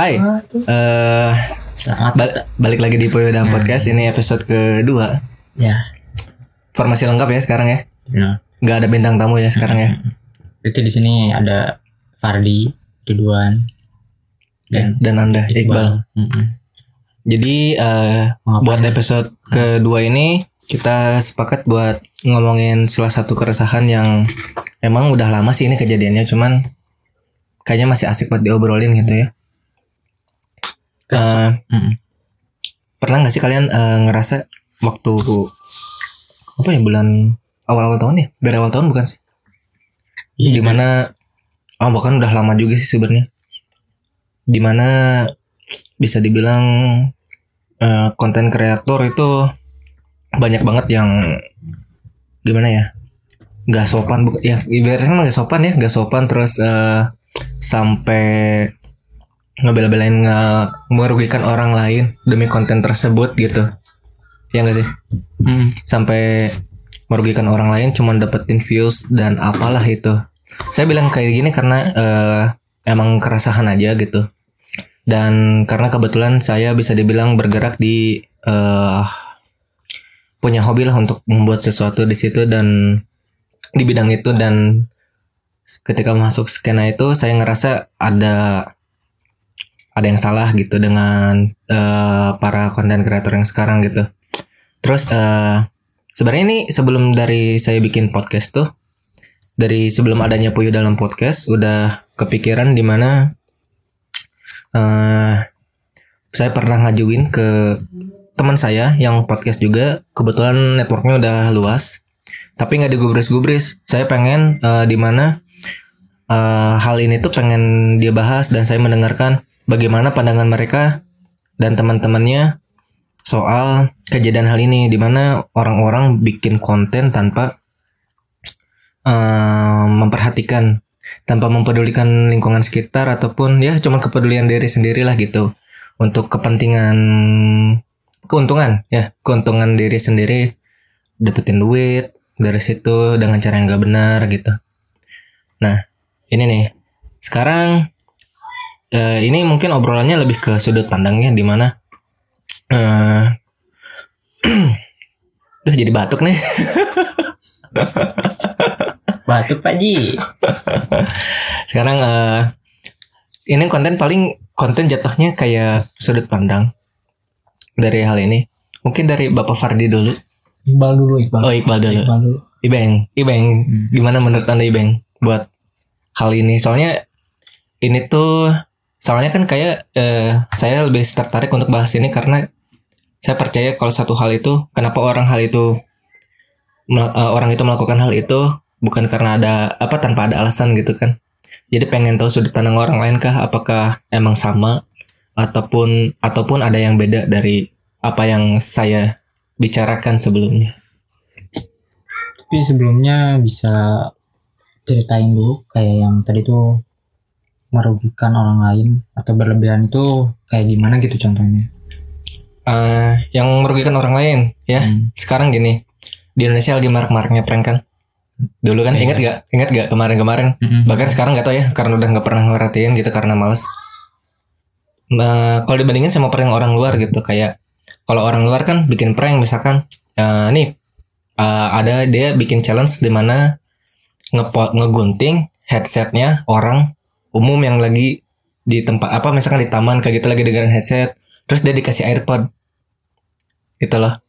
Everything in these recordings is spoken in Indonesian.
Hai, eh Sangat ba- balik lagi di Poyoda Podcast ini episode kedua. ya. Formasi lengkap ya sekarang ya. Nah, Nggak ada bintang tamu ya sekarang ya. itu di sini ada Fardi, Ridwan, dan Dan Anda Iqbal. Iqbal. Mm-mm. Jadi eh Ngapain? buat episode kedua ini kita sepakat buat ngomongin salah satu keresahan yang emang udah lama sih ini kejadiannya, cuman kayaknya masih asik buat diobrolin gitu ya. Mm-mm. pernah nggak sih kalian eh, ngerasa waktu apa ya bulan awal-awal tahun ya? Dari awal tahun bukan sih? Iya, di mana oh bahkan udah lama juga sih sebenarnya. Di mana bisa dibilang eh, konten kreator itu banyak banget yang gimana ya? Nggak sopan bukan ya ibaratnya nggak sopan ya nggak sopan. Terus eh, sampai ngebela-belain nge- merugikan orang lain demi konten tersebut gitu. Ya nggak sih? Mm. sampai merugikan orang lain cuman dapetin views dan apalah itu. Saya bilang kayak gini karena eh, emang keresahan aja gitu. Dan karena kebetulan saya bisa dibilang bergerak di eh, punya hobi lah untuk membuat sesuatu di situ dan di bidang itu dan ketika masuk skena itu saya ngerasa ada ada yang salah gitu dengan eh, para konten kreator yang sekarang gitu. Terus eh, sebenarnya ini sebelum dari saya bikin podcast tuh dari sebelum adanya Puyo dalam podcast udah kepikiran di mana eh saya pernah ngajuin ke teman saya yang podcast juga. Kebetulan networknya udah luas tapi nggak digubris-gubris. Saya pengen eh, di mana eh, hal ini tuh pengen dia bahas dan saya mendengarkan bagaimana pandangan mereka dan teman-temannya soal kejadian hal ini di mana orang-orang bikin konten tanpa eh, memperhatikan tanpa mempedulikan lingkungan sekitar ataupun ya cuma kepedulian diri sendirilah gitu untuk kepentingan keuntungan ya keuntungan diri sendiri dapetin duit dari situ dengan cara yang gak benar gitu. Nah ini nih. Sekarang eh, ini mungkin obrolannya lebih ke sudut pandangnya di mana Duh jadi batuk nih Batuk Pak Ji. Sekarang eh ini konten paling konten jatuhnya kayak sudut pandang dari hal ini. Mungkin dari Bapak Fardi dulu. Iqbal dulu, Iqbal. Oh Iqbal dulu. Iqbal dulu. Ibeng, Ibeng, Hmm. gimana menurut anda Ibeng buat hal ini? Soalnya ini tuh, soalnya kan kayak eh, saya lebih tertarik untuk bahas ini karena saya percaya kalau satu hal itu, kenapa orang hal itu eh, orang itu melakukan hal itu bukan karena ada apa tanpa ada alasan gitu kan? Jadi pengen tahu sudut pandang orang lain kah? Apakah emang sama ataupun ataupun ada yang beda dari apa yang saya bicarakan sebelumnya? Tapi sebelumnya bisa ceritain dulu kayak yang tadi tuh merugikan orang lain atau berlebihan itu kayak gimana gitu contohnya. eh yang merugikan orang lain ya Hmm. sekarang gini di Indonesia lagi marak-maraknya prank kan dulu kan Iya. inget gak inget gak kemarin-kemarin Mm-mm. bahkan sekarang nggak tahu ya karena udah nggak pernah ngerhatiin gitu karena males nah kalau dibandingin sama prank orang luar gitu kayak kalau orang luar kan bikin prank misalkan eh, nih eh, ada dia bikin challenge di mana ngegunting headsetnya orang umum yang lagi di tempat apa misalkan di taman kayak gitu lagi dengerin headset terus dia dikasih airpod. Gitu loh.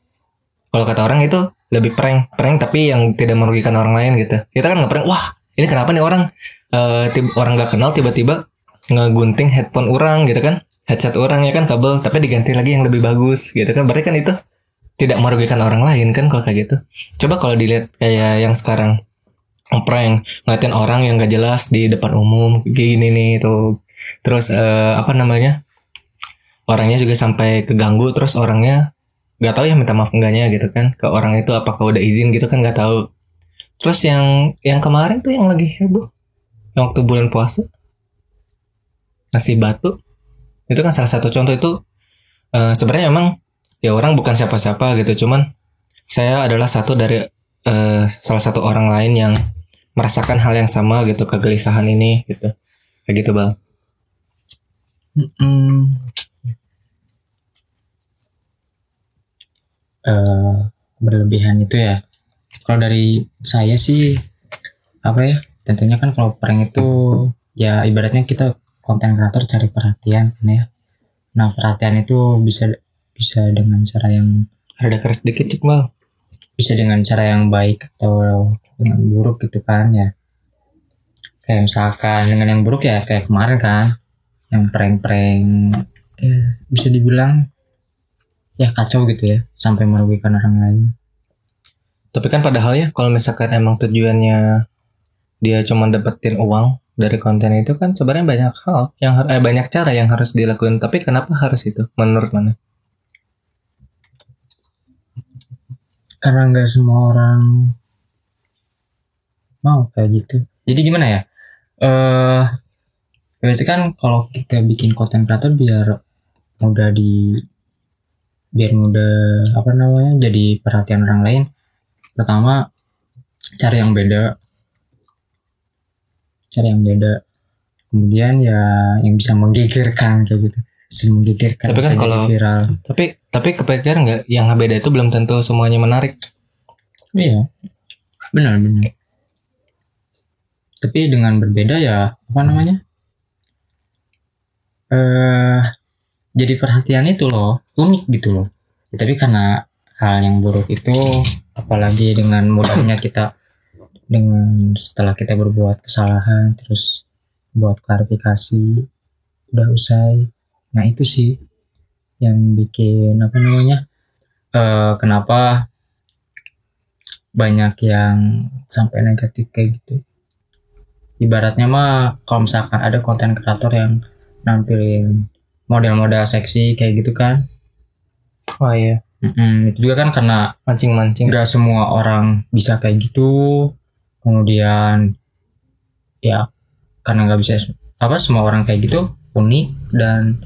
Kalau kata orang itu lebih prank prank tapi yang tidak merugikan orang lain gitu. Kita kan nggak prank wah ini kenapa nih orang eh, tib- orang nggak kenal tiba-tiba ngegunting headphone orang gitu kan. Headset orang ya kan kabel tapi diganti lagi yang lebih bagus gitu kan. Berarti kan itu tidak merugikan orang lain kan kalau kayak gitu. Coba kalau dilihat kayak yang sekarang prank ngeliatin orang yang gak jelas di depan umum gini nih tuh. Terus eh, apa namanya orangnya juga sampai keganggu terus orangnya nggak tahu ya minta maaf enggaknya gitu kan ke orang itu apakah udah izin gitu kan nggak tahu. Terus yang yang kemarin tuh yang lagi heboh yang waktu bulan puasa nasi batu itu kan salah satu contoh itu eh, sebenarnya emang ya orang bukan siapa-siapa gitu cuman saya adalah satu dari eh, salah satu orang lain yang merasakan hal yang sama gitu kegelisahan ini gitu kayak gitu bang Mm, eh, berlebihan itu ya. Kalau dari saya sih apa ya? Tentunya kan kalau prank itu ya ibaratnya kita konten kreator cari perhatian kan ya. Nah perhatian itu bisa bisa dengan cara yang Ada keras dikit cik mal. Bisa dengan cara yang baik atau dengan buruk gitu kan ya kayak misalkan dengan yang buruk ya kayak kemarin kan yang prank-prank ya bisa dibilang ya kacau gitu ya sampai merugikan orang lain Tapi kan padahal ya kalau misalkan emang tujuannya dia cuma dapetin uang dari konten itu kan sebenarnya banyak hal yang eh, banyak cara yang harus dilakuin. Tapi kenapa harus itu? Menurut mana? Karena nggak semua orang mau kayak gitu. Jadi gimana ya? Eh biasanya kan kalau kita bikin konten kreator biar mudah di biar mudah apa namanya jadi perhatian orang lain. Pertama cari yang beda. Cari yang beda. Kemudian ya yang bisa menggigirkan kayak gitu bisa menggigirkan Tapi kan kalau- viral Tapi tapi kepikiran nggak yang beda itu belum tentu semuanya menarik. Iya, benar benar. Tapi dengan berbeda ya apa namanya? Eh, jadi perhatian itu loh unik gitu loh. Ya, tapi karena hal yang buruk itu, apalagi dengan mudahnya kita dengan setelah kita berbuat kesalahan terus buat klarifikasi udah usai. Nah itu sih yang bikin apa namanya? eh kenapa banyak yang sampai negatif kayak gitu ibaratnya mah kalau misalkan ada konten kreator yang nampilin model-model seksi kayak gitu kan Oh iya, Mm-mm, itu juga kan karena mancing-mancing. nggak semua orang bisa kayak gitu kemudian ya karena nggak bisa apa semua orang kayak gitu unik dan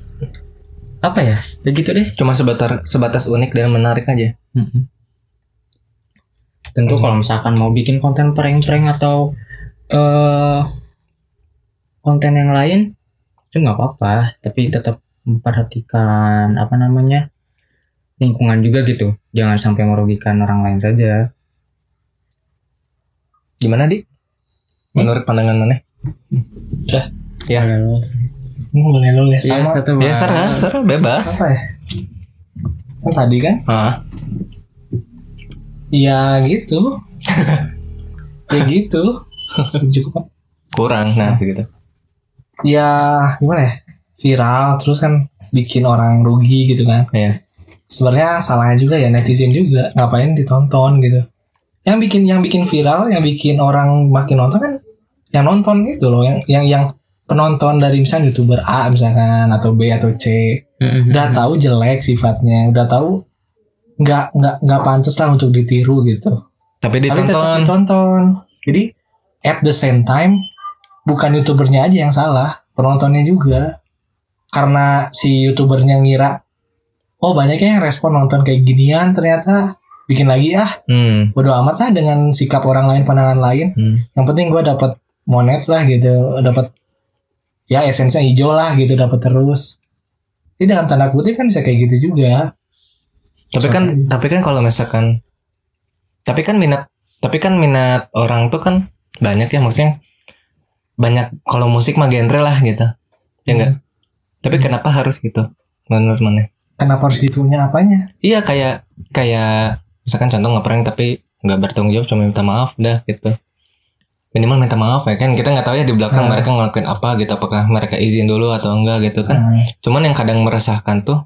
apa ya begitu deh Cuma sebatas sebatas unik dan menarik aja. Mm-mm. Tentu kalau misalkan mau bikin konten prank-prank atau eh konten yang lain itu nggak apa-apa, tapi tetap memperhatikan apa namanya lingkungan juga gitu. Jangan sampai merugikan orang lain saja. Gimana di? Menurut pandangan mana? Ya. Kalau Boleh ya Iya, sama satu Ya serah, serah bebas. apa ya? Kan tadi kan? Ah, Ya gitu. ya gitu. Cukup. kurang nah segitu. Ya gimana ya? Viral terus kan bikin orang rugi gitu kan. Iya. Sebenarnya salahnya juga ya netizen juga ngapain ditonton gitu. Yang bikin yang bikin viral, yang bikin orang makin nonton kan yang nonton gitu loh, yang yang yang penonton dari misalnya youtuber A misalkan atau B atau C Mm-mm. udah tahu jelek sifatnya udah tahu nggak nggak nggak pantas lah untuk ditiru gitu Tapi tapi ditonton. ditonton jadi at the same time bukan youtubernya aja yang salah penontonnya juga karena si youtubernya ngira oh banyaknya yang respon nonton kayak ginian ternyata bikin lagi ah Hmm. bodo amat lah dengan sikap orang lain pandangan lain hmm. yang penting gue dapat monet lah gitu dapat ya esensinya hijau lah gitu dapat terus jadi dalam tanda kutip kan bisa kayak gitu juga Tapi kan tapi kan kalau misalkan tapi kan minat tapi kan minat orang tuh kan banyak ya maksudnya banyak kalau musik mah genre lah gitu. Ya enggak? Tapi kenapa harus gitu? Menurut mana? kenapa harus gitunya apanya Iya kayak kayak misalkan contoh ngeprank tapi nggak bertanggung jawab cuma minta maaf dah gitu. Minimal minta maaf ya kan kita nggak tahu ya di belakang Hmm. mereka ngelakuin apa gitu apakah mereka izin dulu atau enggak gitu kan. Nah, Cuman yang kadang meresahkan tuh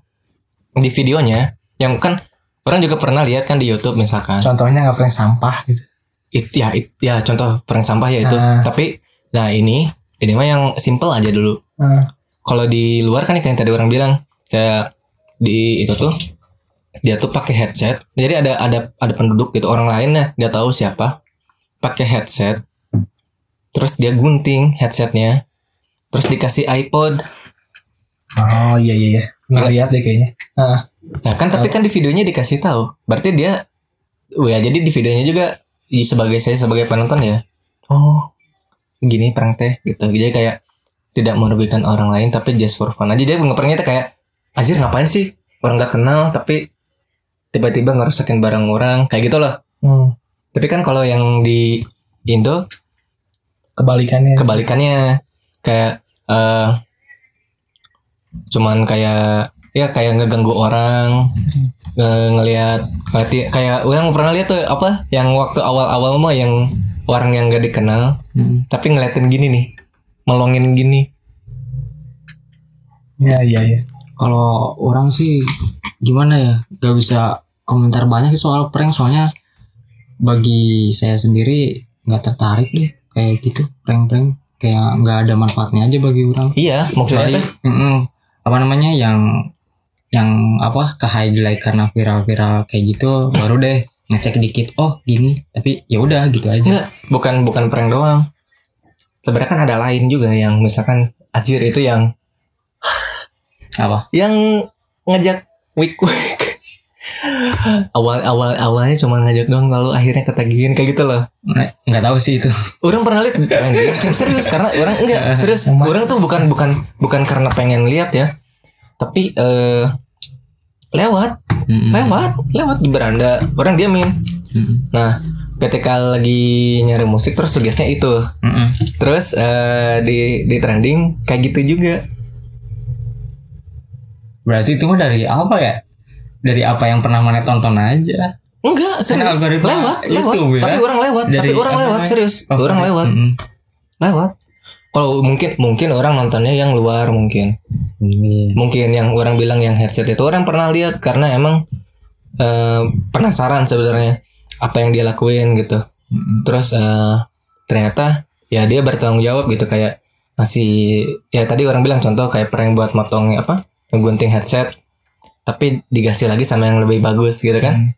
di videonya yang kan orang juga pernah lihat kan di YouTube misalkan. Contohnya nggak pernah sampah gitu. It, ya it, ya contoh perang sampah ya itu. Ah. tapi nah ini ini mah yang simple aja dulu. Nah, kalau di luar kan kayak tadi orang bilang kayak di itu tuh dia tuh pakai headset. Jadi ada ada ada penduduk gitu orang lainnya nggak tahu siapa pakai headset terus dia gunting headsetnya terus dikasih iPod oh iya iya iya pernah Iya. lihat deh kayaknya Nah, Nah kan tapi kan di videonya dikasih tahu. Berarti dia ya jadi di videonya juga sebagai saya sebagai penonton ya. Oh, gini perang teh gitu. Jadi kayak tidak merugikan orang lain tapi just for fun aja dia ngepranknya itu kayak anjir ngapain sih orang nggak kenal tapi tiba-tiba ngerusakin barang orang kayak gitu loh Hmm. tapi kan kalau yang di Indo Kebalikannya. kebalikannya kayak eh cuman kayak ya kayak ngeganggu orang nge- ngelihat ngeliat kayak orang pernah lihat tuh apa yang waktu awal-awal mah yang orang yang gak dikenal Mm. tapi ngeliatin gini nih melongin gini Iya iya iya. Kalau orang sih gimana ya? Gak bisa komentar banyak soal prank soalnya bagi saya sendiri nggak tertarik deh kayak gitu prank-prank kayak nggak ada manfaatnya aja bagi orang. iya maksudnya Kecuali, tuh mm-mm, apa namanya yang yang apa ke highlight karena viral-viral kayak gitu baru deh ngecek dikit oh gini tapi ya udah gitu aja. enggak bukan bukan prank doang sebenarnya kan ada lain juga yang misalkan Ajir itu yang Apa? yang ngajak week week awal awal awalnya cuma ngajak doang lalu akhirnya ketagihan kayak gitu loh. Nggak nggak tahu sih itu. orang pernah lihat? Serius karena orang enggak serius. Orang tuh bukan bukan bukan karena pengen lihat ya. Tapi eh lewat. Mm-mm. lewat lewat di beranda. Orang diamin Mm-mm. nah ketika lagi nyari musik terus suggesnya itu. Mm-mm. terus eh, di di trending kayak gitu juga. Berarti itu mah dari apa ya? Dari apa yang pernah mana tonton aja. enggak serius algoritma lewat lewat YouTube ya? tapi orang lewat tapi Dari orang apa lewat serius Oh, orang lewat Mm-mm. lewat kalau mungkin mungkin orang nontonnya yang luar mungkin Iya. mungkin yang orang bilang yang headset itu orang pernah lihat karena emang eh, penasaran sebenarnya apa yang dia lakuin gitu Mm-mm. terus eh, ternyata ya dia bertanggung jawab gitu kayak ngasih ya tadi orang bilang contoh kayak prank buat motong apa ngegunting headset tapi dikasih lagi sama yang lebih bagus gitu kan Hmm.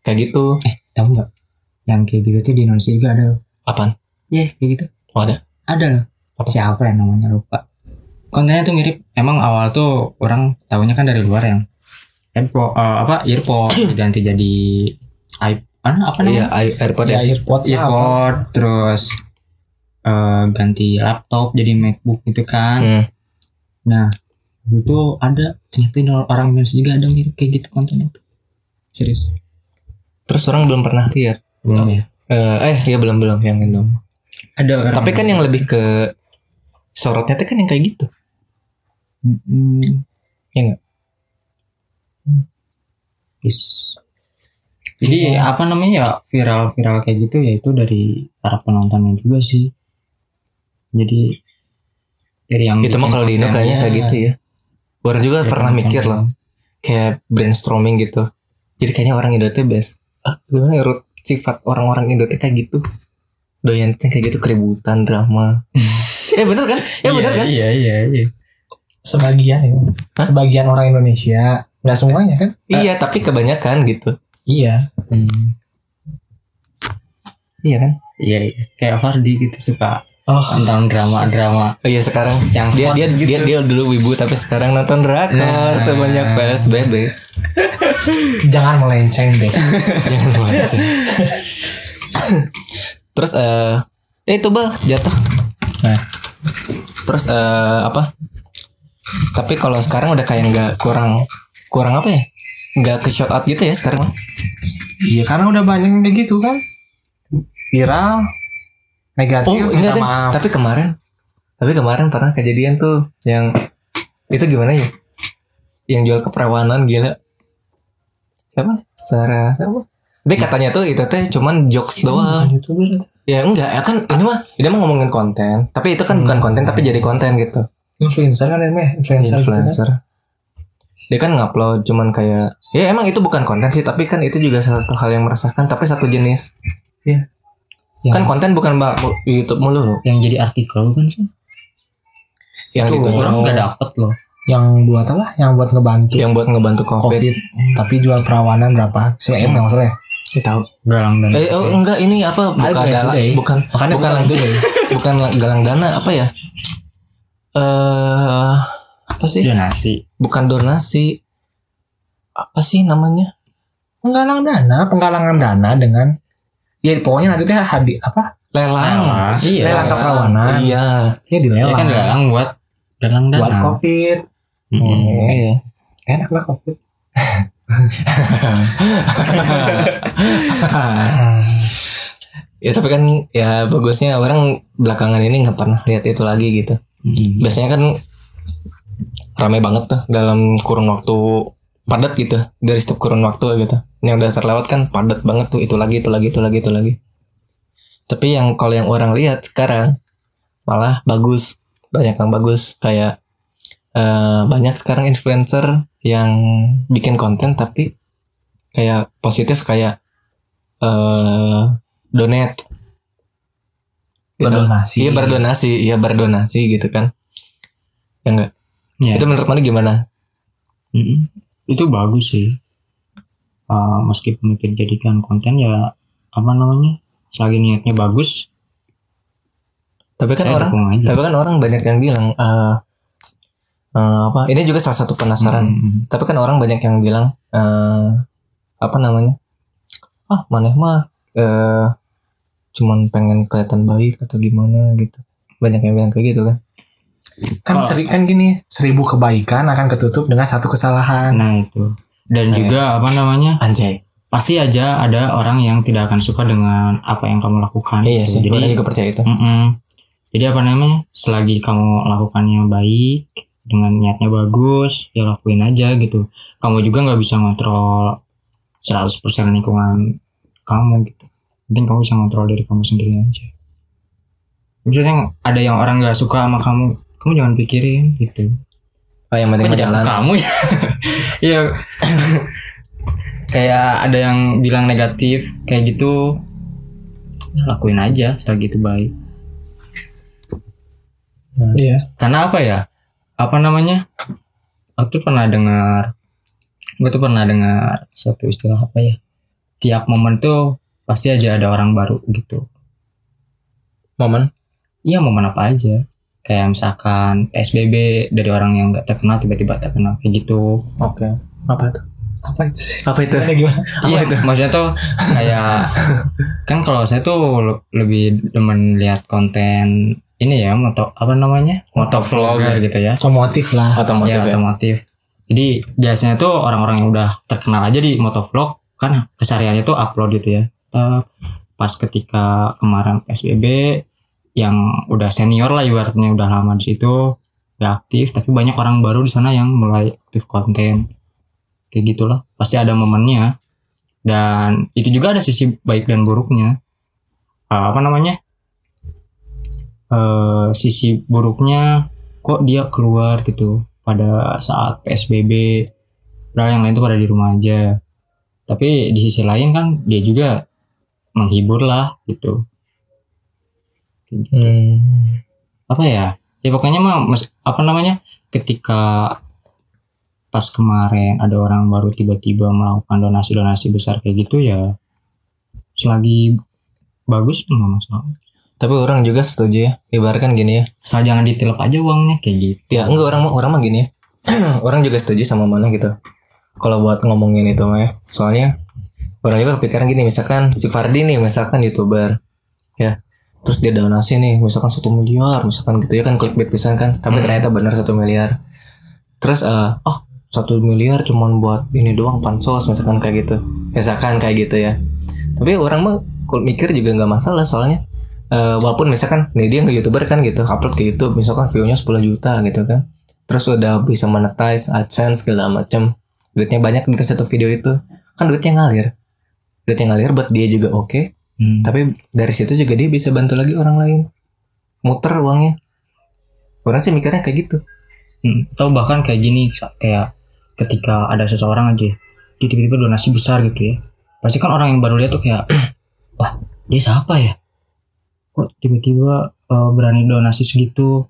kayak gitu Eh, tahu nggak? Yang kayak gitu tuh di Indonesia juga ada loh. apaan Iya, kayak gitu. oh ada Ada loh. Apa? Siapa ya namanya lupa. Kontennya tuh mirip. Emang awal tuh orang tahunya kan dari luar yang headphone eh, apa earphone diganti jadi iPhone apa iya namanya? i- airpod Ya ya earpod lah apa. earphone terus eh, ganti laptop jadi MacBook gitu kan. Hmm. Nah, itu ada ternyata ini orang Indonesia juga ada mirip kayak gitu kontennya tuh. Serius. terus orang belum pernah lihat Belum ya? Eh, eh ya belum belum yang itu Ada orang tapi kan yang lebih ke sorotnya tuh kan yang kayak gitu Mm-mm. Iya nggak? Yes. Jadi apa namanya ya viral-viral kayak gitu ya itu dari para penontonnya juga sih. Jadi dari yang itu mah kalau di Indo kayaknya kayak gitu ya orang juga dari pernah mikir loh kayak brainstorming gitu jadi kayaknya orang Indo tuh best ah gimana ya sifat orang-orang Indo tuh kayak gitu doyan kayak gitu keributan drama eh bener kan ya bener kan Iya iya iya. Sebagian ya. Hah? Sebagian orang Indonesia. Nggak semuanya kan? iya tapi kebanyakan gitu Iya. Hmm. iya kan Iya, iya. kayak Fardi gitu suka Oh, nonton drama-drama oh iya sekarang yang dia dia gitu. dia dia dulu wibu tapi sekarang nonton drakor Nah. sebanyak PSBB jangan melenceng deh. jangan melenceng terus eh eh itu bal jatuh Nah. terus eh apa tapi kalau sekarang udah kayak nggak kurang kurang apa ya nggak ke shout out gitu ya sekarang. Iya karena udah banyak yang kayak gitu kan. Viral. Negatif. oh minta enggak deh maaf. tapi kemarin tapi kemarin pernah kejadian tuh yang itu gimana ya yang jual keperawanan gila siapa Sarah siapa tapi katanya tuh itu teh cuman jokes Itu doang YouTuber. Ya enggak, ya kan ini mah ini mah ngomongin konten, tapi itu kan bukan konten tapi jadi konten gitu. Influencer kan emang influencer, gitu kan. Influencer. Dia kan ngupload cuman kayak ya emang itu bukan konten sih, tapi kan itu juga salah satu hal yang meresahkan tapi satu jenis. Yang, Kan konten bukan mbak YouTube mulu loh. yang jadi artikel kan sih. Yang Itu. Orang nggak dapet loh. yang buat apa? Yang buat ngebantu Yang buat ngebantu Covid. COVID. Tapi jual perawanan berapa? CM nggak salah ya? Tahu. Galang dan Eh oh, enggak ini apa? Bukan galang, bukan Makanya bukan itu deh. bukan galang dana apa ya? Eh apa sih? donasi. Bukan donasi. Apa sih namanya? Penggalangan dana, penggalangan dana dengan ya pokoknya nanti teh hadi apa lelang. Iya. Lelang keperawanan. Iya. Ya di Ya lelang. kan lelang buat lelang. Buat covid. Mm-mm. Iya. Enak lah covid. ya tapi kan ya bagusnya orang belakangan ini nggak pernah lihat itu lagi gitu. Mm-mm. Biasanya kan ramai banget tuh dalam kurun waktu padat gitu dari setiap kurun waktu gitu. Yang udah terlewat kan padat banget tuh itu lagi itu lagi itu lagi itu lagi. Tapi yang kalau yang orang lihat sekarang malah bagus banyak yang bagus kayak eh, banyak sekarang influencer yang bikin konten tapi kayak positif kayak eh donate Gitu. Berdonasi. Iya berdonasi, iya berdonasi gitu kan. Ya enggak. Ya. Itu menurut mana gimana? Mm-mm. Itu bagus sih. Uh, meskipun itu dijadikan konten ya apa namanya? Selagi niatnya bagus, Tapi kan orang, aja. tapi kan orang banyak yang bilang eh eh, apa? Ini juga salah satu penasaran. Mm-mm. Tapi kan orang banyak yang bilang eh apa namanya? Ah, maneh mah eh cuman pengen kelihatan baik atau gimana gitu. Banyak yang bilang kayak gitu kan. Kan Oh. seri kan gini, seribu kebaikan akan ketutup dengan satu kesalahan. Nah itu. Dan Kayak- juga apa namanya? Anjay. Pasti aja ada orang yang tidak akan suka dengan apa yang kamu lakukan. Iya gitu. sih, Jadi juga percaya itu. Mm-mm. Jadi apa namanya? Selagi kamu lakukannya baik dengan niatnya bagus, ya lakuin aja gitu. Kamu juga nggak bisa ngontrol 100% lingkungan kamu gitu. Penting kamu bisa ngontrol diri kamu sendiri aja. Maksudnya ada yang orang nggak suka sama kamu, kamu jangan pikirin gitu. Oh, yang penting jalan. kamu ya? Iya. kayak ada yang bilang negatif kayak gitu. ya lakuin aja selagi itu baik. Iya. karena apa ya apa namanya aku tuh pernah dengar gue tuh pernah dengar suatu istilah apa ya tiap momen tuh pasti aja ada orang baru gitu Momen. iya momen apa aja kayak misalkan PSBB dari orang yang nggak terkenal tiba-tiba terkenal kayak gitu Oke. Apa itu? Apa itu? Apa itu? gimana? iya maksudnya tuh kayak kan kalau saya tuh le- lebih demen lihat konten ini ya moto apa namanya Motovlog. motovlogger gitu ya Otomotif lah. Otomotif ya, ya. otomotif. Jadi biasanya tuh orang-orang yang udah terkenal aja di motovlog kan kesehariannya tuh upload gitu ya. Pas ketika kemarin PSBB yang udah senior lah ibaratnya udah lama di situ ya aktif tapi banyak orang baru di sana yang mulai aktif konten. Kayak gitulah pasti ada momennya. Dan itu juga ada sisi baik dan buruknya. Eh, apa namanya? Eh sisi buruknya kok dia keluar gitu pada saat PSBB padahal yang lain tuh pada di rumah aja. Tapi di sisi lain kan dia juga menghibur lah gitu Hmm. apa ya ya pokoknya mah mes- apa namanya ketika pas kemarin ada orang baru tiba-tiba melakukan donasi-donasi besar kayak gitu ya selagi bagus nggak masalah Tapi orang juga setuju ya. Ibaratkan gini ya. asal jangan ditilep aja uangnya kayak gitu Ya enggak orang mah orang mah gini ya. orang juga setuju sama mana gitu. Kalau buat ngomongin itu mah ya. Soalnya orang juga kepikiran gini misalkan si Fardi nih misalkan youtuber ya terus dia donasi nih misalkan satu miliar misalkan gitu ya kan clickbait pisan kan. Tapi Hmm. ternyata benar satu miliar. Terus eh oh satu miliar cuman buat ini doang pansos misalkan kayak gitu. Misalkan kayak gitu ya. Tapi orang mah kalau mikir juga nggak masalah soalnya. Eh, walaupun misalkan nih dia nggak youtuber kan gitu upload ke YouTube misalkan view-nya 10 juta gitu kan. Terus udah bisa monetize AdSense segala macam duitnya banyak dari satu video itu. Kan duitnya ngalir. Duitnya ngalir buat dia juga oke Hmm. tapi dari situ juga dia bisa bantu lagi orang lain. Muter uangnya. Orang sih mikirnya kayak gitu. Hmm, atau bahkan kayak gini kayak ketika ada seseorang aja dia tiba-tiba donasi besar gitu ya. Pasti kan orang yang baru lihat tuh kayak wah dia siapa ya? Kok tiba-tiba eh, berani donasi segitu?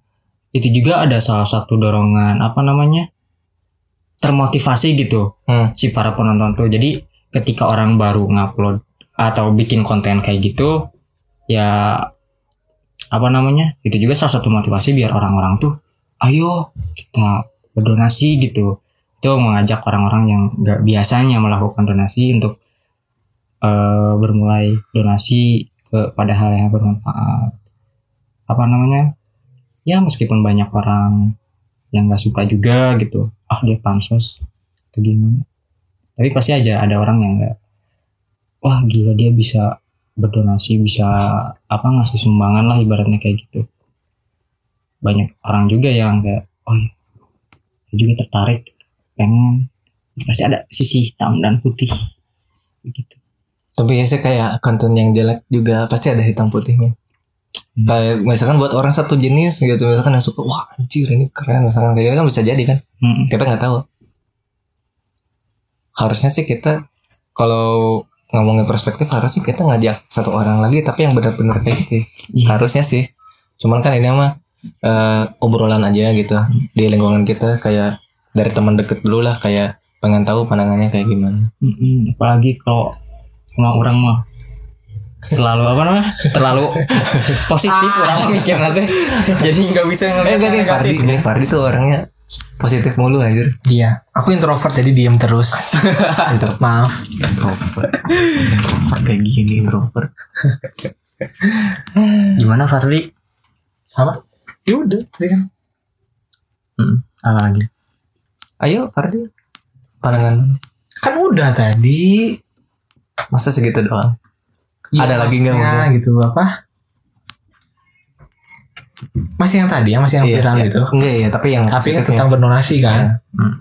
Itu juga ada salah satu dorongan apa namanya termotivasi gitu Hmm. si para penonton tuh. Jadi ketika orang baru ngupload atau bikin konten kayak gitu ya apa namanya itu juga salah satu motivasi biar orang-orang tuh ayo kita berdonasi gitu. Itu mengajak orang-orang yang nggak biasanya melakukan donasi untuk eh, bermulai donasi ke ke pada hal yang bermanfaat. Apa namanya ya meskipun banyak orang yang nggak suka juga gitu ah dia pansos. Atau gimana. Tapi pasti aja ada orang yang nggak wah gila dia bisa berdonasi bisa apa ngasih sumbangan lah ibaratnya kayak gitu banyak orang juga yang kayak oh dia juga tertarik pengen pasti ada sisi hitam dan putih gitu Tapi biasanya kayak konten yang jelek juga pasti ada hitam putihnya. Hmm. Kayak misalkan buat orang satu jenis gitu misalkan yang suka wah anjir ini keren misalkan kayak gitu kan bisa jadi kan Mm-mm. kita nggak tahu. Harusnya sih kita kalau ngomongin perspektif harusnya kita ngajak satu orang lagi tapi yang benar-benar kayak gitu. Iya. Harusnya sih. Cuman kan ini mah eh, obrolan aja gitu di lingkungan kita kayak dari teman deket dulu lah kayak pengen tahu pandangannya kayak gimana. Mm-mm. apalagi kalau sama orang mah selalu apa namanya terlalu positif orang mikir nanti jadi nggak bisa Eh ngeliat enggak nih yang Fardi, nih Fardi tuh orangnya positif mulu anjir. Iya, aku introvert jadi diem terus. Introvert. Maaf. Introvert. Introvert kayak gini introvert. gimana Farli Apa? Ya udah, kan. Mm, apa lagi Ayo Fardi. Pandangan Kan udah tadi. masa segitu doang. Ya, Ada lagi nggak maksudnya gitu apa? Masih yang tadi ya, masih yang viral iya. itu. Enggak ya, tapi yang Tapi kan positifnya. tentang berdonasi kan. Hmm.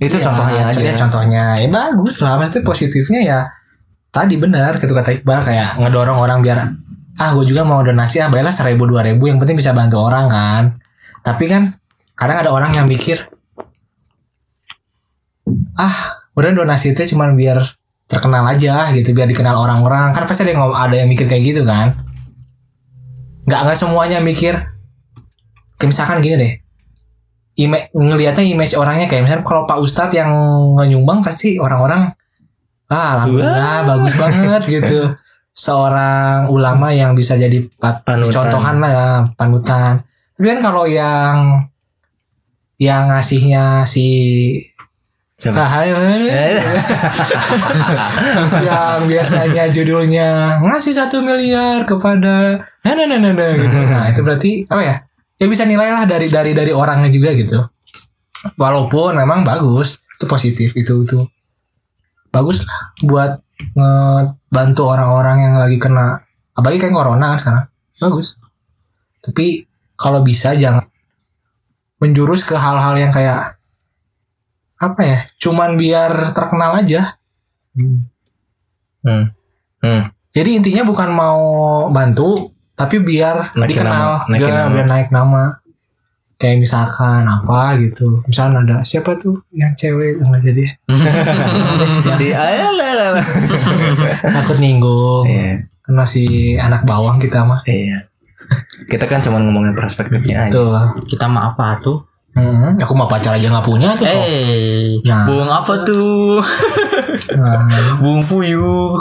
Itu Ya, contohnya aja. Ya, contohnya ya bagus lah. Maksudnya positifnya ya tadi benar gitu kata Iqbal kayak ngedorong orang biar ah gue juga mau donasi ah bayarlah seribu dua ribu yang penting bisa bantu orang kan. Tapi kan kadang ada orang yang mikir ah udah donasi itu cuman biar terkenal aja gitu biar dikenal orang-orang kan pasti ada yang ada yang mikir kayak gitu kan nggak nggak semuanya mikir. Kayak misalkan gini deh. Image ngelihatnya image orangnya kayak misalnya kalau Pak Ustadz yang nyumbang pasti orang-orang ah alhamdulillah bagus banget gitu. Seorang ulama yang bisa jadi Panutan. contohan lah ya, panutan. Tapi kan kalau yang yang ngasihnya si Siapa? Ah, hai, hai. Eh, yang biasanya judulnya ngasih satu miliar kepada nah nah nah nah, nah, gitu. Nah, itu berarti apa ya? Ya bisa nilai lah dari dari dari orangnya juga gitu. Walaupun memang bagus, itu positif itu itu bagus lah buat ngebantu orang-orang yang lagi kena apalagi kayak corona kan sekarang. Bagus. Tapi kalau bisa jangan menjurus ke hal-hal yang kayak apa ya? Cuman biar terkenal aja. hmm. Hmm. Jadi intinya bukan mau bantu, tapi biar Naikin dikenal, nama, naikin biar, nama. biar naik nama. Kayak misalkan apa gitu. Misalnya ada siapa tuh yang cewek nggak jadi si takut nyinggung. Iya. Kan masih anak bawang kita mah. Iya. Kita kan cuma ngomongin perspektifnya aja. Tuh. kita mah apa tuh Hmm, aku mah pacar aja nggak punya tuh. eh Nah. bunga apa tuh Nah, bunga puyuh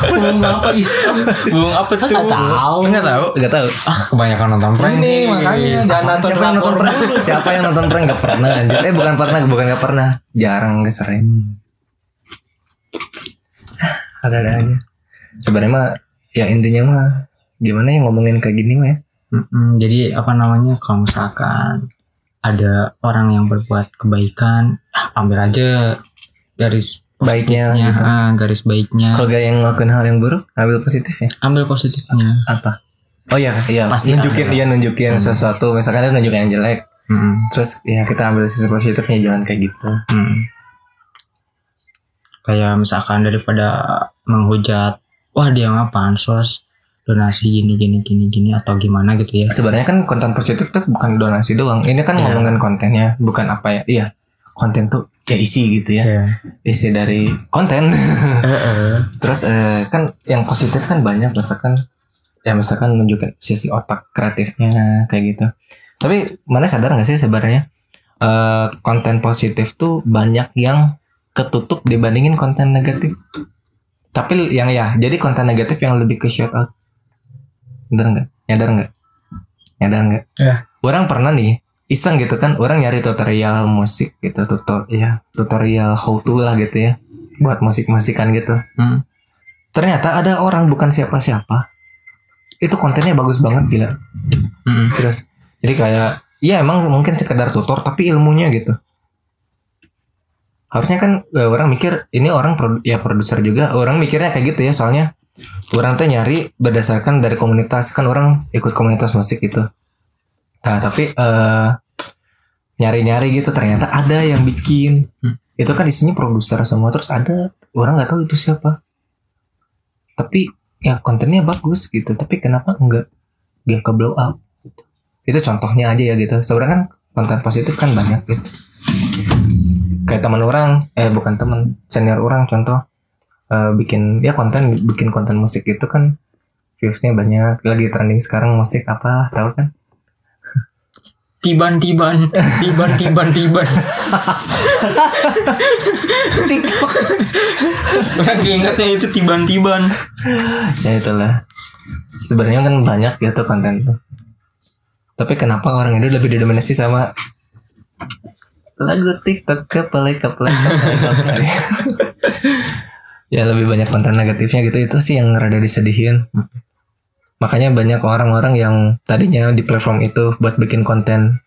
bunga apa Islam bunga apa tuh nggak tahu. nggak tahu Gak tahu. ah kebanyakan nonton prank Ini nih. makanya jangan nonton Siapa yang nonton prank? dulu. Siapa yang nonton prank gak pernah anjir. Eh bukan pernah, bukan gak pernah. Jarang kesering. Ada-ada aja. Sebenarnya mah ya intinya mah gimana ya ngomongin kayak gini mah ya. Mm-mm, jadi apa namanya kalau misalkan ada orang yang berbuat kebaikan ah, ambil aja garis Baiknya gitu. ah, garis baiknya Kalau gak yang ngelakuin hal yang buruk, ambil positifnya. ambil positifnya Apa? Oh iya, iya. Pasti nunjukin ada. dia nunjukin Hmm. sesuatu. Misalkan dia nunjukin yang jelek, Mm-mm, terus ya kita ambil sisi positifnya jangan kayak gitu. mm. kayak misalkan daripada menghujat wah dia mah pansos donasi gini gini gini gini atau gimana gitu ya Sebenarnya kan konten positif tuh bukan donasi doang. Ini kan Iya. ngomongin kontennya, bukan apa ya. Iya, konten tuh kayak isi gitu ya. Iya. Isi dari konten. Eh, eh. Terus eh, kan yang positif kan banyak misalkan ya misalkan nunjukin sisi otak kreatifnya kayak gitu. Tapi mana sadar nggak sih sebenarnya eh, konten positif tuh banyak yang ketutup dibandingin konten negatif. Tapi yang ya jadi konten negatif yang lebih ke shout out. Bener nggak? Nyadar nggak? Nyadar nggak? Ya. Orang pernah nih iseng gitu kan orang nyari tutorial musik gitu tutor ya tutorial how to lah gitu ya buat musik musikan gitu Hmm. ternyata ada orang bukan siapa-siapa itu kontennya bagus banget gila Mm-mm. Serius. Jadi kayak ya emang mungkin sekedar tutor tapi ilmunya gitu. Harusnya kan eh, orang mikir ini orang produ- ya produser juga. Orang mikirnya kayak gitu ya soalnya orang tuh nyari berdasarkan dari komunitas kan orang ikut komunitas musik gitu. Nah, tapi eh nyari-nyari gitu ternyata ada yang bikin. Hmm. Itu kan isinya produser semua terus ada orang nggak tahu itu siapa. Tapi ya kontennya bagus gitu. Tapi kenapa enggak nggak ke blow up? itu contohnya aja ya gitu sebenarnya kan konten positif kan banyak gitu kayak teman orang eh bukan teman senior orang contoh eh, bikin ya konten bikin konten musik itu kan viewsnya banyak. Lagi trending sekarang musik apa tahu kan? Tiban tiban tiban tiban. Tiban. TikTok. Orang ingatnya itu tiban tiban. ya itulah. Sebenarnya kan banyak gitu konten tuh. Tapi kenapa orang itu lebih didominasi sama lagu TikTok kepala kepala kepala ya lebih banyak konten negatifnya gitu itu sih yang rada disedihin makanya banyak orang-orang yang tadinya di platform itu buat bikin konten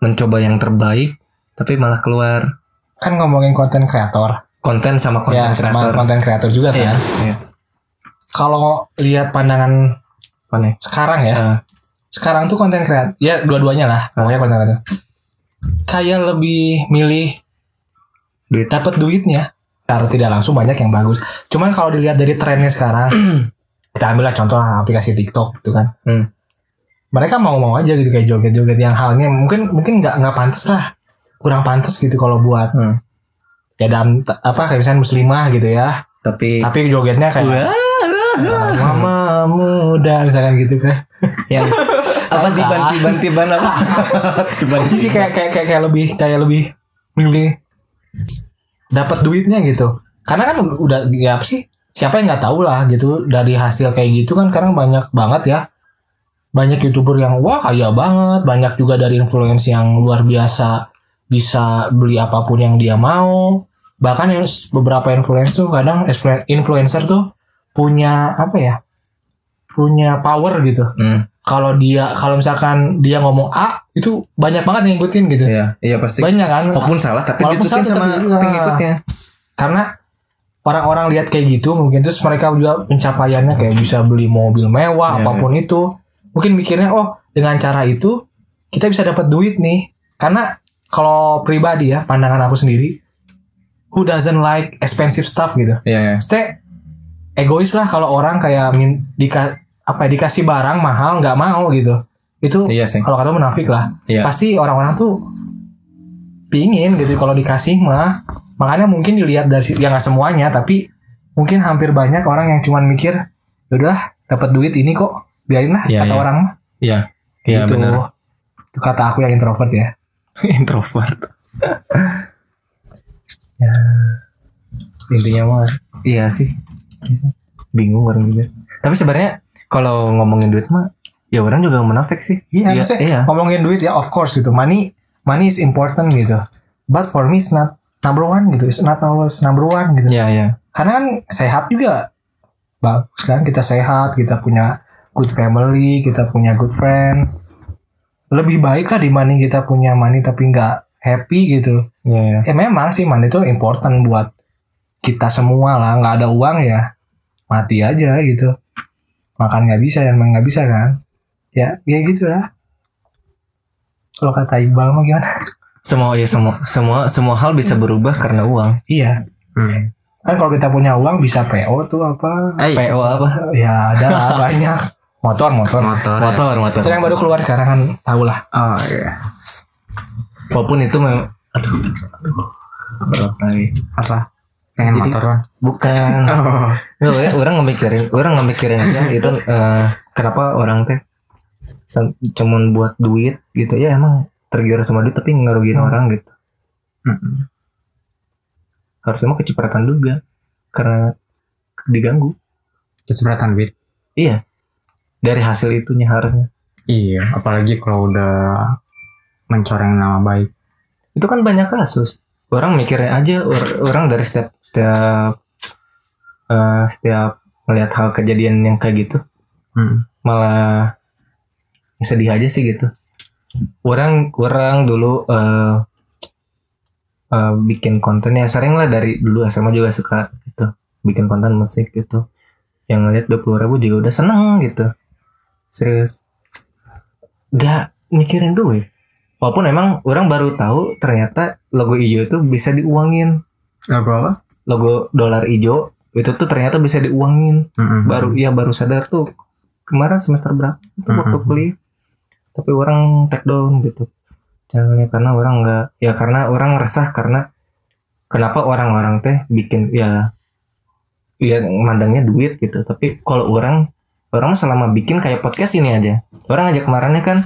mencoba yang terbaik tapi malah keluar Kan ngomongin konten kreator. konten sama konten ya, sama kreator konten kreator juga kan. Iya, iya. Kalau lihat pandangan Apa nih? sekarang ya, Eh, sekarang tuh konten kreator, ya dua-duanya lah, pokoknya konten kreator. Kayak lebih milih duit dapat duitnya. Secara tidak langsung banyak yang bagus. Cuman kalau dilihat dari trennya sekarang, kita ambil lah contoh aplikasi TikTok gitu kan. Hmm. Mereka mau-mau aja gitu kayak joget-joget yang halnya mungkin mungkin nggak nggak pantas lah, kurang pantas gitu kalau buat Hmm. ya dalam apa kayak misalnya muslimah gitu ya. tapi Tapi jogetnya kayak Wah. mama muda misalkan gitu kan. yang apa tiban tiban apa tiban Jadi kayak kayak kayak, kayak lebih kayak lebih milih dapat duitnya gitu. Karena kan udah ya apa sih? Siapa yang nggak tahu lah gitu dari hasil kayak gitu kan sekarang banyak banget ya. Banyak youtuber yang wah kaya banget, banyak juga dari influencer yang luar biasa bisa beli apa pun yang dia mau. Bahkan beberapa influencer tuh kadang influ- influencer tuh punya apa ya? Punya power gitu. hmm, Kalau dia kalau misalkan dia ngomong A itu banyak banget yang ngikutin gitu. Iya iya pasti. Banyak kan? Walaupun salah tapi Walaupun salah, sama tapi- pengikutnya. Karena orang-orang lihat kayak gitu mungkin terus mereka juga pencapaiannya kayak bisa beli mobil mewah Iya, apa pun itu. Mungkin mikirnya oh dengan cara itu kita bisa dapat duit nih. Karena kalau pribadi ya pandangan aku sendiri who doesn't like expensive stuff gitu? Iya iya. Maksudnya egois lah kalau orang kayak min, dika, apa ya, dikasih barang mahal nggak mau gitu. Itu iya sih. kalau kata munafik lah. Iya. Pasti orang-orang tuh pingin gitu kalau dikasih mah. Makanya mungkin dilihat dari si- ya nggak semuanya tapi mungkin hampir banyak orang yang cuman mikir udah dapat duit ini kok biarin lah Iya, kata iya. orang iya. Iya gitu. benar. Itu kata aku yang introvert ya. Introvert. Ya. Intinya mah iya sih. Bingung orang juga. Tapi sebenarnya kalau ngomongin duit mah ya orang juga munafik sih. Iya, maksudnya iya. ngomongin duit ya of course gitu. Money money is important gitu. But for me it's not number one gitu. It's not always number one gitu. Iya iya. Karena kan sehat juga. Bagus kan kita sehat kita punya good family kita punya good friend. Lebih baik lah dibanding kita punya money tapi nggak happy gitu. Iya iya. Ya memang sih money itu important buat kita semua lah. Nggak ada uang ya mati aja gitu makan nggak bisa dan nggak bisa kan? Ya ya gitu lah kalau kata Iqbal mah gimana? Semua ya semua semua semua hal bisa berubah karena uang. Iya. Kan kalau kita punya uang bisa PO tuh apa? Eh, PO apa? Ya ada lah banyak. Motor motor. Motor. motor motor. Itu yang baru keluar sekarang kan tahu lah. Oh iya. walaupun itu memang aduh aduh. Berat lagi. Apa? Pengen Jadi- motor kan? bukan Oh. Nggak, ya, orang ngemikirin, orang ngemikirin aja itu eh, kenapa orang teh cuman buat duit gitu ya emang tergiur sama duit tapi ngerugiin Hmm. orang gitu. Mm-mm. Harusnya mah kecepatan juga karena diganggu. Kecipratan duit. Iya. Dari hasil itunya harusnya. Iya, apalagi kalau udah mencoreng nama baik. Itu kan banyak kasus. Orang mikirnya aja or- orang dari setiap setiap eh, setiap ngelihat hal kejadian yang kayak gitu Hmm. malah sedih aja sih gitu. Orang orang dulu eh eh, bikin konten. Ya sering lah dari dulu SMA juga suka gitu bikin konten musik gitu. Yang ngeliat dua puluh ribu juga udah seneng gitu. Serius. Gak mikirin duit. Walaupun emang orang baru tahu ternyata logo hijau itu bisa diuangin. Lagu apa? Logo dolar hijau itu tuh ternyata bisa diuangin. Hmm. baru iya baru sadar tuh kemarin semester berapa itu waktu Mhm. kuliah. Tapi orang take down gitu channelnya karena orang nggak ya karena orang resah karena kenapa orang-orang teh bikin ya ya mandangnya duit gitu. Tapi kalau orang orang selama bikin kayak podcast ini aja. Orang aja kemarinnya kan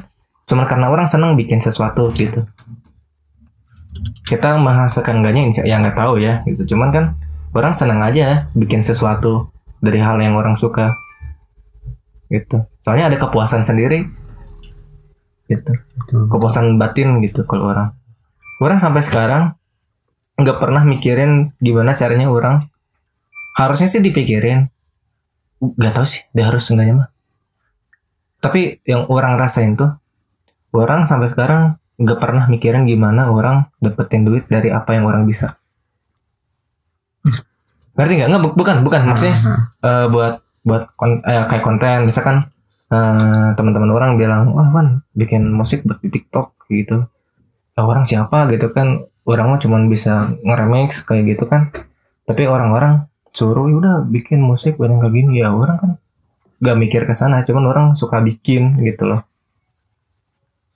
cuma karena orang senang bikin sesuatu gitu kita menghasilkan enggaknya insya ya nggak tahu ya gitu. Cuman kan orang senang aja bikin sesuatu dari hal yang orang suka gitu. Soalnya ada kepuasan sendiri gitu. Betul. kepuasan batin gitu kalau orang. Orang sampai sekarang nggak pernah mikirin gimana caranya orang. Harusnya sih dipikirin. Nggak tahu sih dia harus enggaknya mah. Tapi yang orang rasain tuh orang sampai sekarang nggak pernah mikirin gimana orang dapetin duit dari apa yang orang bisa. Ngerti nggak? Nggak bu- bukan bukan. Maksudnya eh, buat buat kon- eh, kayak konten. Misalkan eh, teman-teman orang bilang wah kan bikin musik buat di TikTok gitu. Lah, orang siapa? Gitu kan. Orang mah cuman bisa ngeremix kayak gitu kan. Tapi orang-orang suruh "Ya udah bikin musik buat yang kayak gini. Ya orang kan gak mikir ke sana. Cuman orang suka bikin gitu loh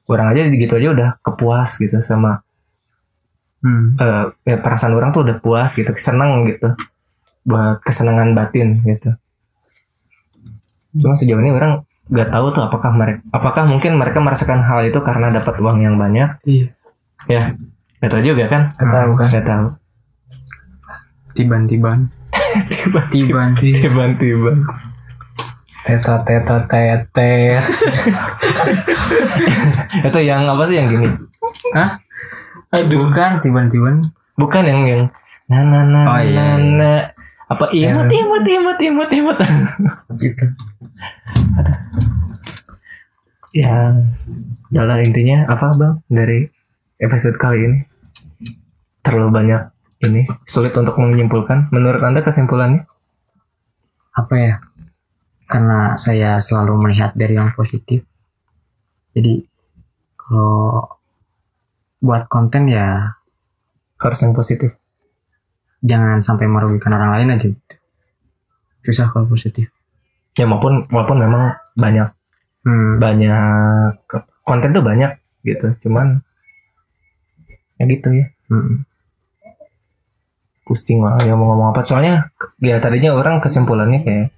orang aja gitu aja udah kepuas gitu sama Hmm. eh, ya perasaan orang tuh udah puas gitu seneng gitu buat kesenangan batin gitu cuma sejauh ini orang nggak tahu tuh apakah mereka apakah mungkin mereka merasakan hal itu karena dapat uang yang banyak Iya. ya nggak tahu juga kan Gak tahu kan. nggak tahu Tiban-tiban. Tiban. tiba-tiba Teta teta tetet. itu yang apa sih yang gini Hah? Aduh. Bukan tiban-tiban. bukan yang yang na na na Oh, iya, na, iya. na. apa imut imut imut imut imut Gitu. ya adalah intinya apa bang dari episode kali ini terlalu banyak ini sulit untuk menyimpulkan menurut anda kesimpulannya Apa ya? Karena saya selalu melihat dari yang positif. Jadi kalau buat konten ya harus yang positif jangan sampai merugikan orang lain aja gitu. Susah kalau positif. ya maupun walaupun memang banyak Hmm. banyak konten tuh banyak gitu cuman ya gitu ya Hmm. pusing lah ya mau ngomong apa soalnya ya tadinya orang kesimpulannya kayak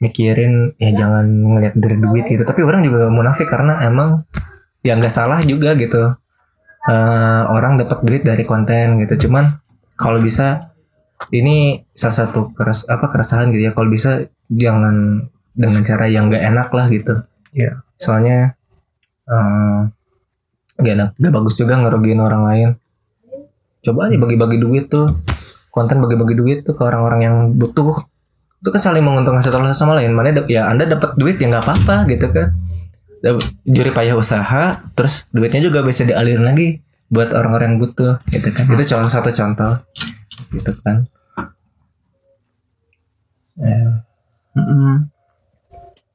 mikirin ya jangan ngelihat dari duit gitu. Tapi orang juga munafik karena emang ya nggak salah juga gitu. Eh, orang dapat duit dari konten gitu. Cuman kalau bisa ini salah satu keras apa keresahan gitu ya. Kalau bisa jangan dengan cara yang nggak enak lah gitu. Iya. soalnya eh, nggak enak. Nggak bagus juga ngerugiin orang lain. Coba aja bagi-bagi duit tuh. Konten bagi-bagi duit tuh ke orang-orang yang butuh itu kan saling menguntungkan satu sama lain mana ya anda dapat duit ya nggak apa-apa gitu kan juri payah usaha terus duitnya juga bisa dialirin lagi buat orang-orang yang butuh gitu kan itu salah satu contoh gitu kan Ya. Mm-mm.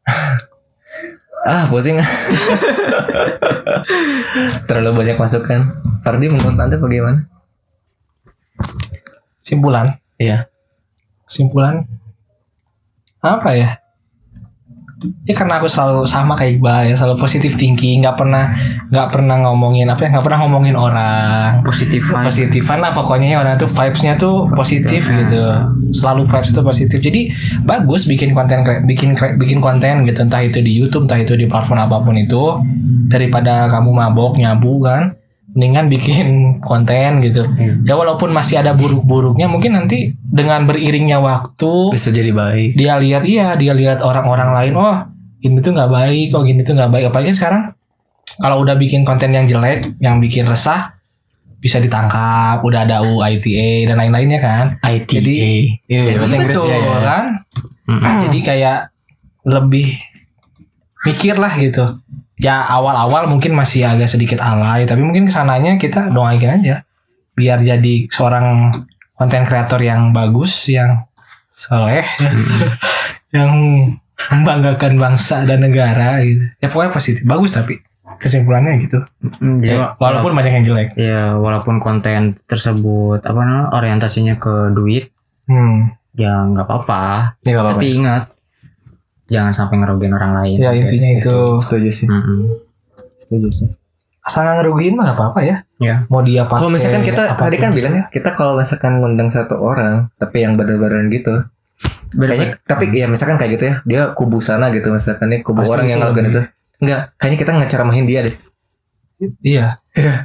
ah pusing terlalu banyak masukan Fardi menurut anda bagaimana Simpulan. Iya. Simpulan. Apa ya? Ya karena aku selalu sama kayak Iqbal ya, selalu positif thinking, nggak pernah nggak pernah ngomongin apa ya, nggak pernah ngomongin orang. Positif. Positifan lah pokoknya orang tuh vibesnya tuh positif gitu. Selalu vibes tuh positif. Jadi bagus bikin konten bikin bikin konten gitu entah itu di YouTube, entah itu di platform apa pun itu daripada kamu mabok nyabu kan mendingan bikin konten gitu. Ya walaupun masih ada buruk-buruknya mungkin nanti dengan beriringnya waktu bisa jadi baik dia lihat iya dia lihat orang-orang lain oh ini tuh nggak baik kok gini tuh nggak baik apalagi sekarang kalau udah bikin konten yang jelek yang bikin resah bisa ditangkap, udah ada UU ITE dan lain-lainnya kan. IT. Jadi- iya, bahasa Inggris ya, ya. kan? Jadi kayak lebih mikir lah gitu. Ya awal-awal mungkin masih agak sedikit alay, tapi mungkin ke sananya kita doain aja biar jadi seorang konten kreator yang bagus, yang soleh, yang membanggakan bangsa dan negara gitu. Ya pokoknya positif, bagus tapi kesimpulannya gitu. Ya, walaupun banyak yang jelek. ya walaupun konten tersebut apa namanya orientasinya ke duit Hmm. ya nggak apa-apa Ya, tapi ingat jangan sampai ngerugiin orang lain ya intinya itu Setuju sih. Mm-mm. Setuju sih. asal nggak ngerugiin mah nggak apa-apa ya. ya Mau dia pakai Kalau misalkan kita apa pun. tadi kan bilang ya, kita kalau misalkan ngundang satu orang, tapi yang bener-bener gitu, kayaknya tapi ya misalkan kayak gitu ya, dia kubu sana gitu misalkan nih kubu Pasti orang yang itu ngelakuin itu. Enggak, kayaknya kita ngeceramahin dia deh. Iya.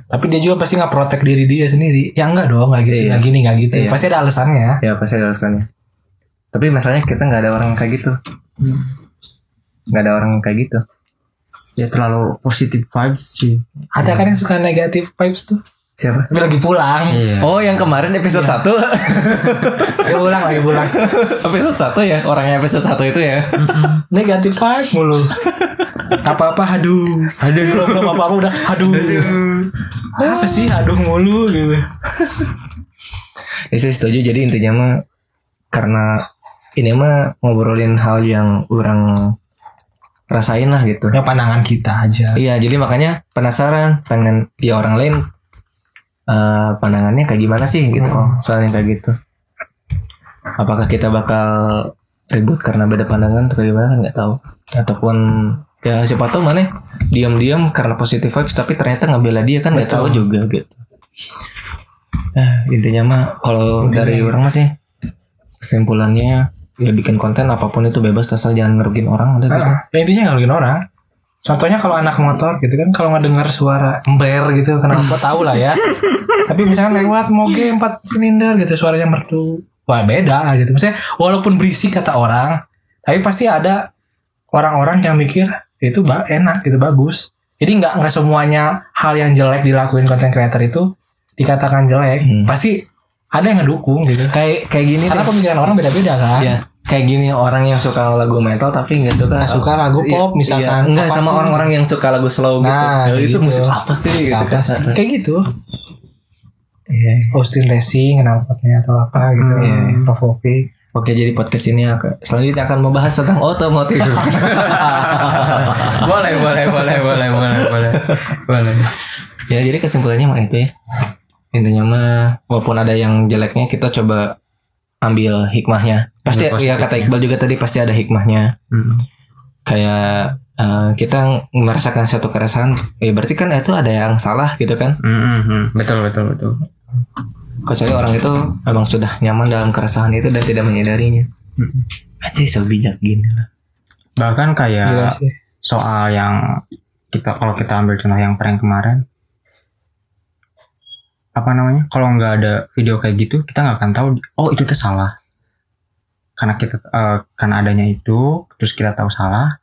Tapi dia juga pasti nggak protek diri dia sendiri. Ya enggak dong, nggak gitu, Iya. nggak gini, nggak gitu. Iya. Pasti ada alasannya ya. Ya pasti ada alasannya. Tapi masalahnya kita nggak ada orang kayak gitu. Nggak ada orang kayak gitu. ya terlalu positif vibes sih Ada kan yang suka negatif vibes tuh. Siapa? Tapi lagi pulang. iya Oh, yang kemarin episode 1 Lagi pulang, lagi pulang. episode 1 ya, orangnya episode 1 itu ya. Negatif vibe mulu. Apa-apa haduh. Haduh belum belum apa-apa udah haduh. Apa sih haduh mulu gitu. Ya, saya setuju. Jadi intinya mah karena ini mah ngobrolin hal yang orang rasain lah gitu. Ya pandangan kita aja. Iya, jadi makanya penasaran pengen ya orang lain eh, pandangannya kayak gimana sih gitu. Hmm. Soalnya kayak gitu. Apakah kita bakal ribut karena beda pandangan atau gimana kan nggak tahu. Ataupun ya siapa tahu mana diam-diam karena positive vibes tapi ternyata ngebela dia kan nggak tahu juga gitu. Nah, intinya mah kalau dari orang masih kesimpulannya ya bikin konten apa pun itu bebas asal jangan ngerugiin orang udah gitu. Ah, ya intinya nggak rugiin orang. Contohnya kalau anak motor gitu kan kalau nggak dengar suara ember gitu kenapa tahu lah ya. Tapi misalkan lewat moge 4 silinder gitu suaranya merdu. Wah beda lah gitu. Maksudnya walaupun berisik kata orang, tapi pasti ada orang-orang yang mikir itu ba- enak gitu bagus. Jadi nggak nggak semuanya hal yang jelek dilakuin konten creator itu dikatakan jelek. Hmm. Pasti ada yang ngedukung gitu. Kayak kayak gini Karena deh. pemikiran orang beda-beda kan. Ya, kayak gini orang yang suka lagu metal tapi nggak suka Nggak suka lagu Iya, pop misalkan. iya. Enggak sama orang-orang yang suka lagu slow Nah, gitu. Kayak itu gitu. musik apa sih gitu Apa kan. sih? Kayak gitu. Iya. Austin Racing knalpotnya atau apa gitu Iya, iya. Provoking Oke, jadi podcast ini akan selanjutnya akan membahas tentang otomotif. boleh boleh boleh boleh boleh boleh boleh ya, jadi kesimpulannya mah itu ya. Intinya mah walaupun ada yang jeleknya kita coba ambil hikmahnya. Pasti Ambil ya kata. Iqbal juga tadi pasti ada hikmahnya. Mm. Kayak eh, kita merasakan satu keresahan, ya berarti kan itu ada yang salah gitu kan. Mm, mm, mm. betul betul betul kecuali orang itu emang sudah nyaman dalam keresahan itu dan tidak menyadarinya Hmm. aja so bijak gini lah bahkan kayak soal yang kita kalau kita ambil contoh yang prank kemarin apa namanya? Kalau nggak ada video kayak gitu kita nggak akan tahu oh itu tuh salah. Karena kita eh, karena adanya itu terus kita tahu salah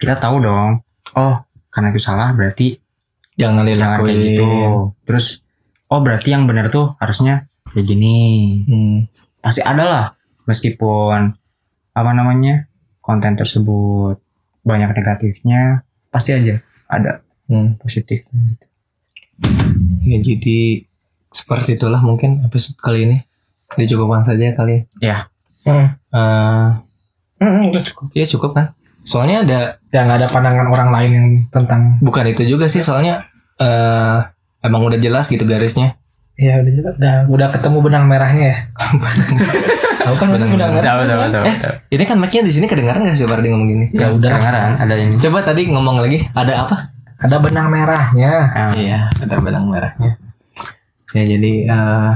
kita tahu dong oh karena itu salah berarti jangan jangan kayak gitu. Terus oh berarti yang benar tuh harusnya kayak gini. Hmm. pasti ada lah meskipun apa namanya konten tersebut banyak negatifnya pasti aja ada Hmm. positif ya jadi seperti itulah mungkin episode kali ini. Dicukupkan saja kali ya? Hmm. Eh, Hmm, udah cukup. ya cukup kan? Soalnya ada ya nggak ada pandangan orang lain yang tentang bukan itu juga sih soalnya eh emang udah jelas gitu garisnya. Ya udah jelas. udah udah ketemu benang merahnya ya? Tahu kan? Benang, benang merah. tahu tahu tahu eh ini kan mic-nya di sini kedengaran gak sih Bardi ngomong gini ya udah. Kedengaran ada ini. Coba tadi ngomong lagi. Ada apa? Ada benang merahnya. Ah, Iya, ada benang merahnya. Ya jadi eh,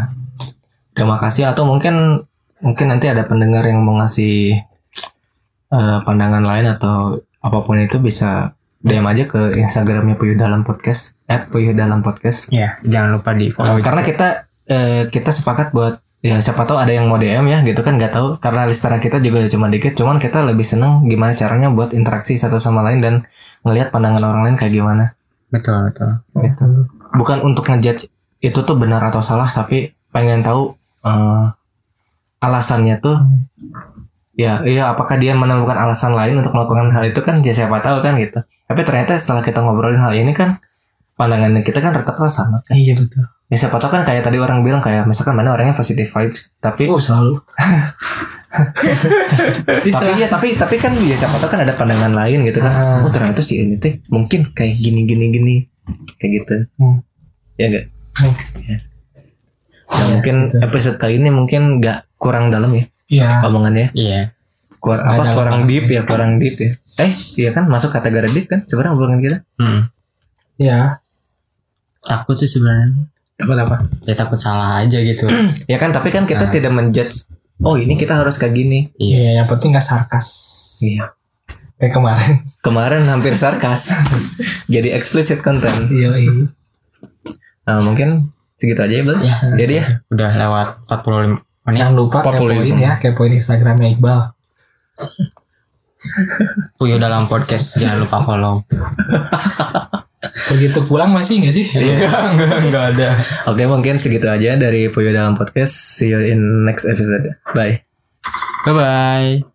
terima kasih. Atau mungkin mungkin nanti ada pendengar yang mau ngasih eh, pandangan lain atau apa pun itu bisa DM aja ke Instagramnya Puyuh Dalam Podcast at Puyuh Dalam Podcast. ya jangan lupa di follow Karena kita eh, kita sepakat buat ya siapa tahu ada yang mau DM ya gitu kan nggak tahu. Karena listener kita juga cuma dikit cuman kita lebih seneng gimana caranya buat interaksi satu sama lain dan ngelihat pandangan orang lain kayak gimana. Betul betul. Gitu. bukan untuk ngejudge itu tuh benar atau salah tapi pengen tahu eh, alasannya tuh ya iya apakah dia menemukan alasan lain untuk melakukan hal itu kan ya siapa tahu kan gitu tapi ternyata setelah kita ngobrolin hal ini kan pandangan kita kan rata-rata sama kan Iya betul. ya siapa tahu kan kayak tadi orang bilang kayak misalkan mana orangnya positive vibes tapi Oh selalu. tapi ya tapi tapi kan ya siapa tahu kan ada pandangan lain gitu kan Ah. oh ternyata si ini teh mungkin kayak gini gini gini kayak gitu Hmm. ya enggak. Ya. Nah, mungkin gitu. episode kali ini mungkin nggak kurang dalam ya Iya. omongannya Iya. Kur apa kurang banget deep ya kurang deep ya eh iya kan masuk kategori deep kan sebenarnya obrolan kita Hmm. Iya. Takut sih sebenarnya. Dapat apa? Ya takut salah aja gitu. ya kan tapi kan kita Nah. tidak menjudge oh ini kita harus kayak gini iya. Iya, yang penting nggak sarkas. iya Kayak kemarin. kemarin hampir sarkas jadi explicit content Iya, iya. Nah mungkin segitu aja ya Bel Ya, jadi ya Udah lewat 45 menit. Jangan lupa 45. kepoin ya, kepoin Instagramnya Iqbal. Puyo dalam podcast jangan lupa follow. Begitu pulang masih nggak sih? enggak, enggak ada. Oke mungkin segitu aja dari Puyo dalam podcast. See you in next episode. Bye. Bye bye.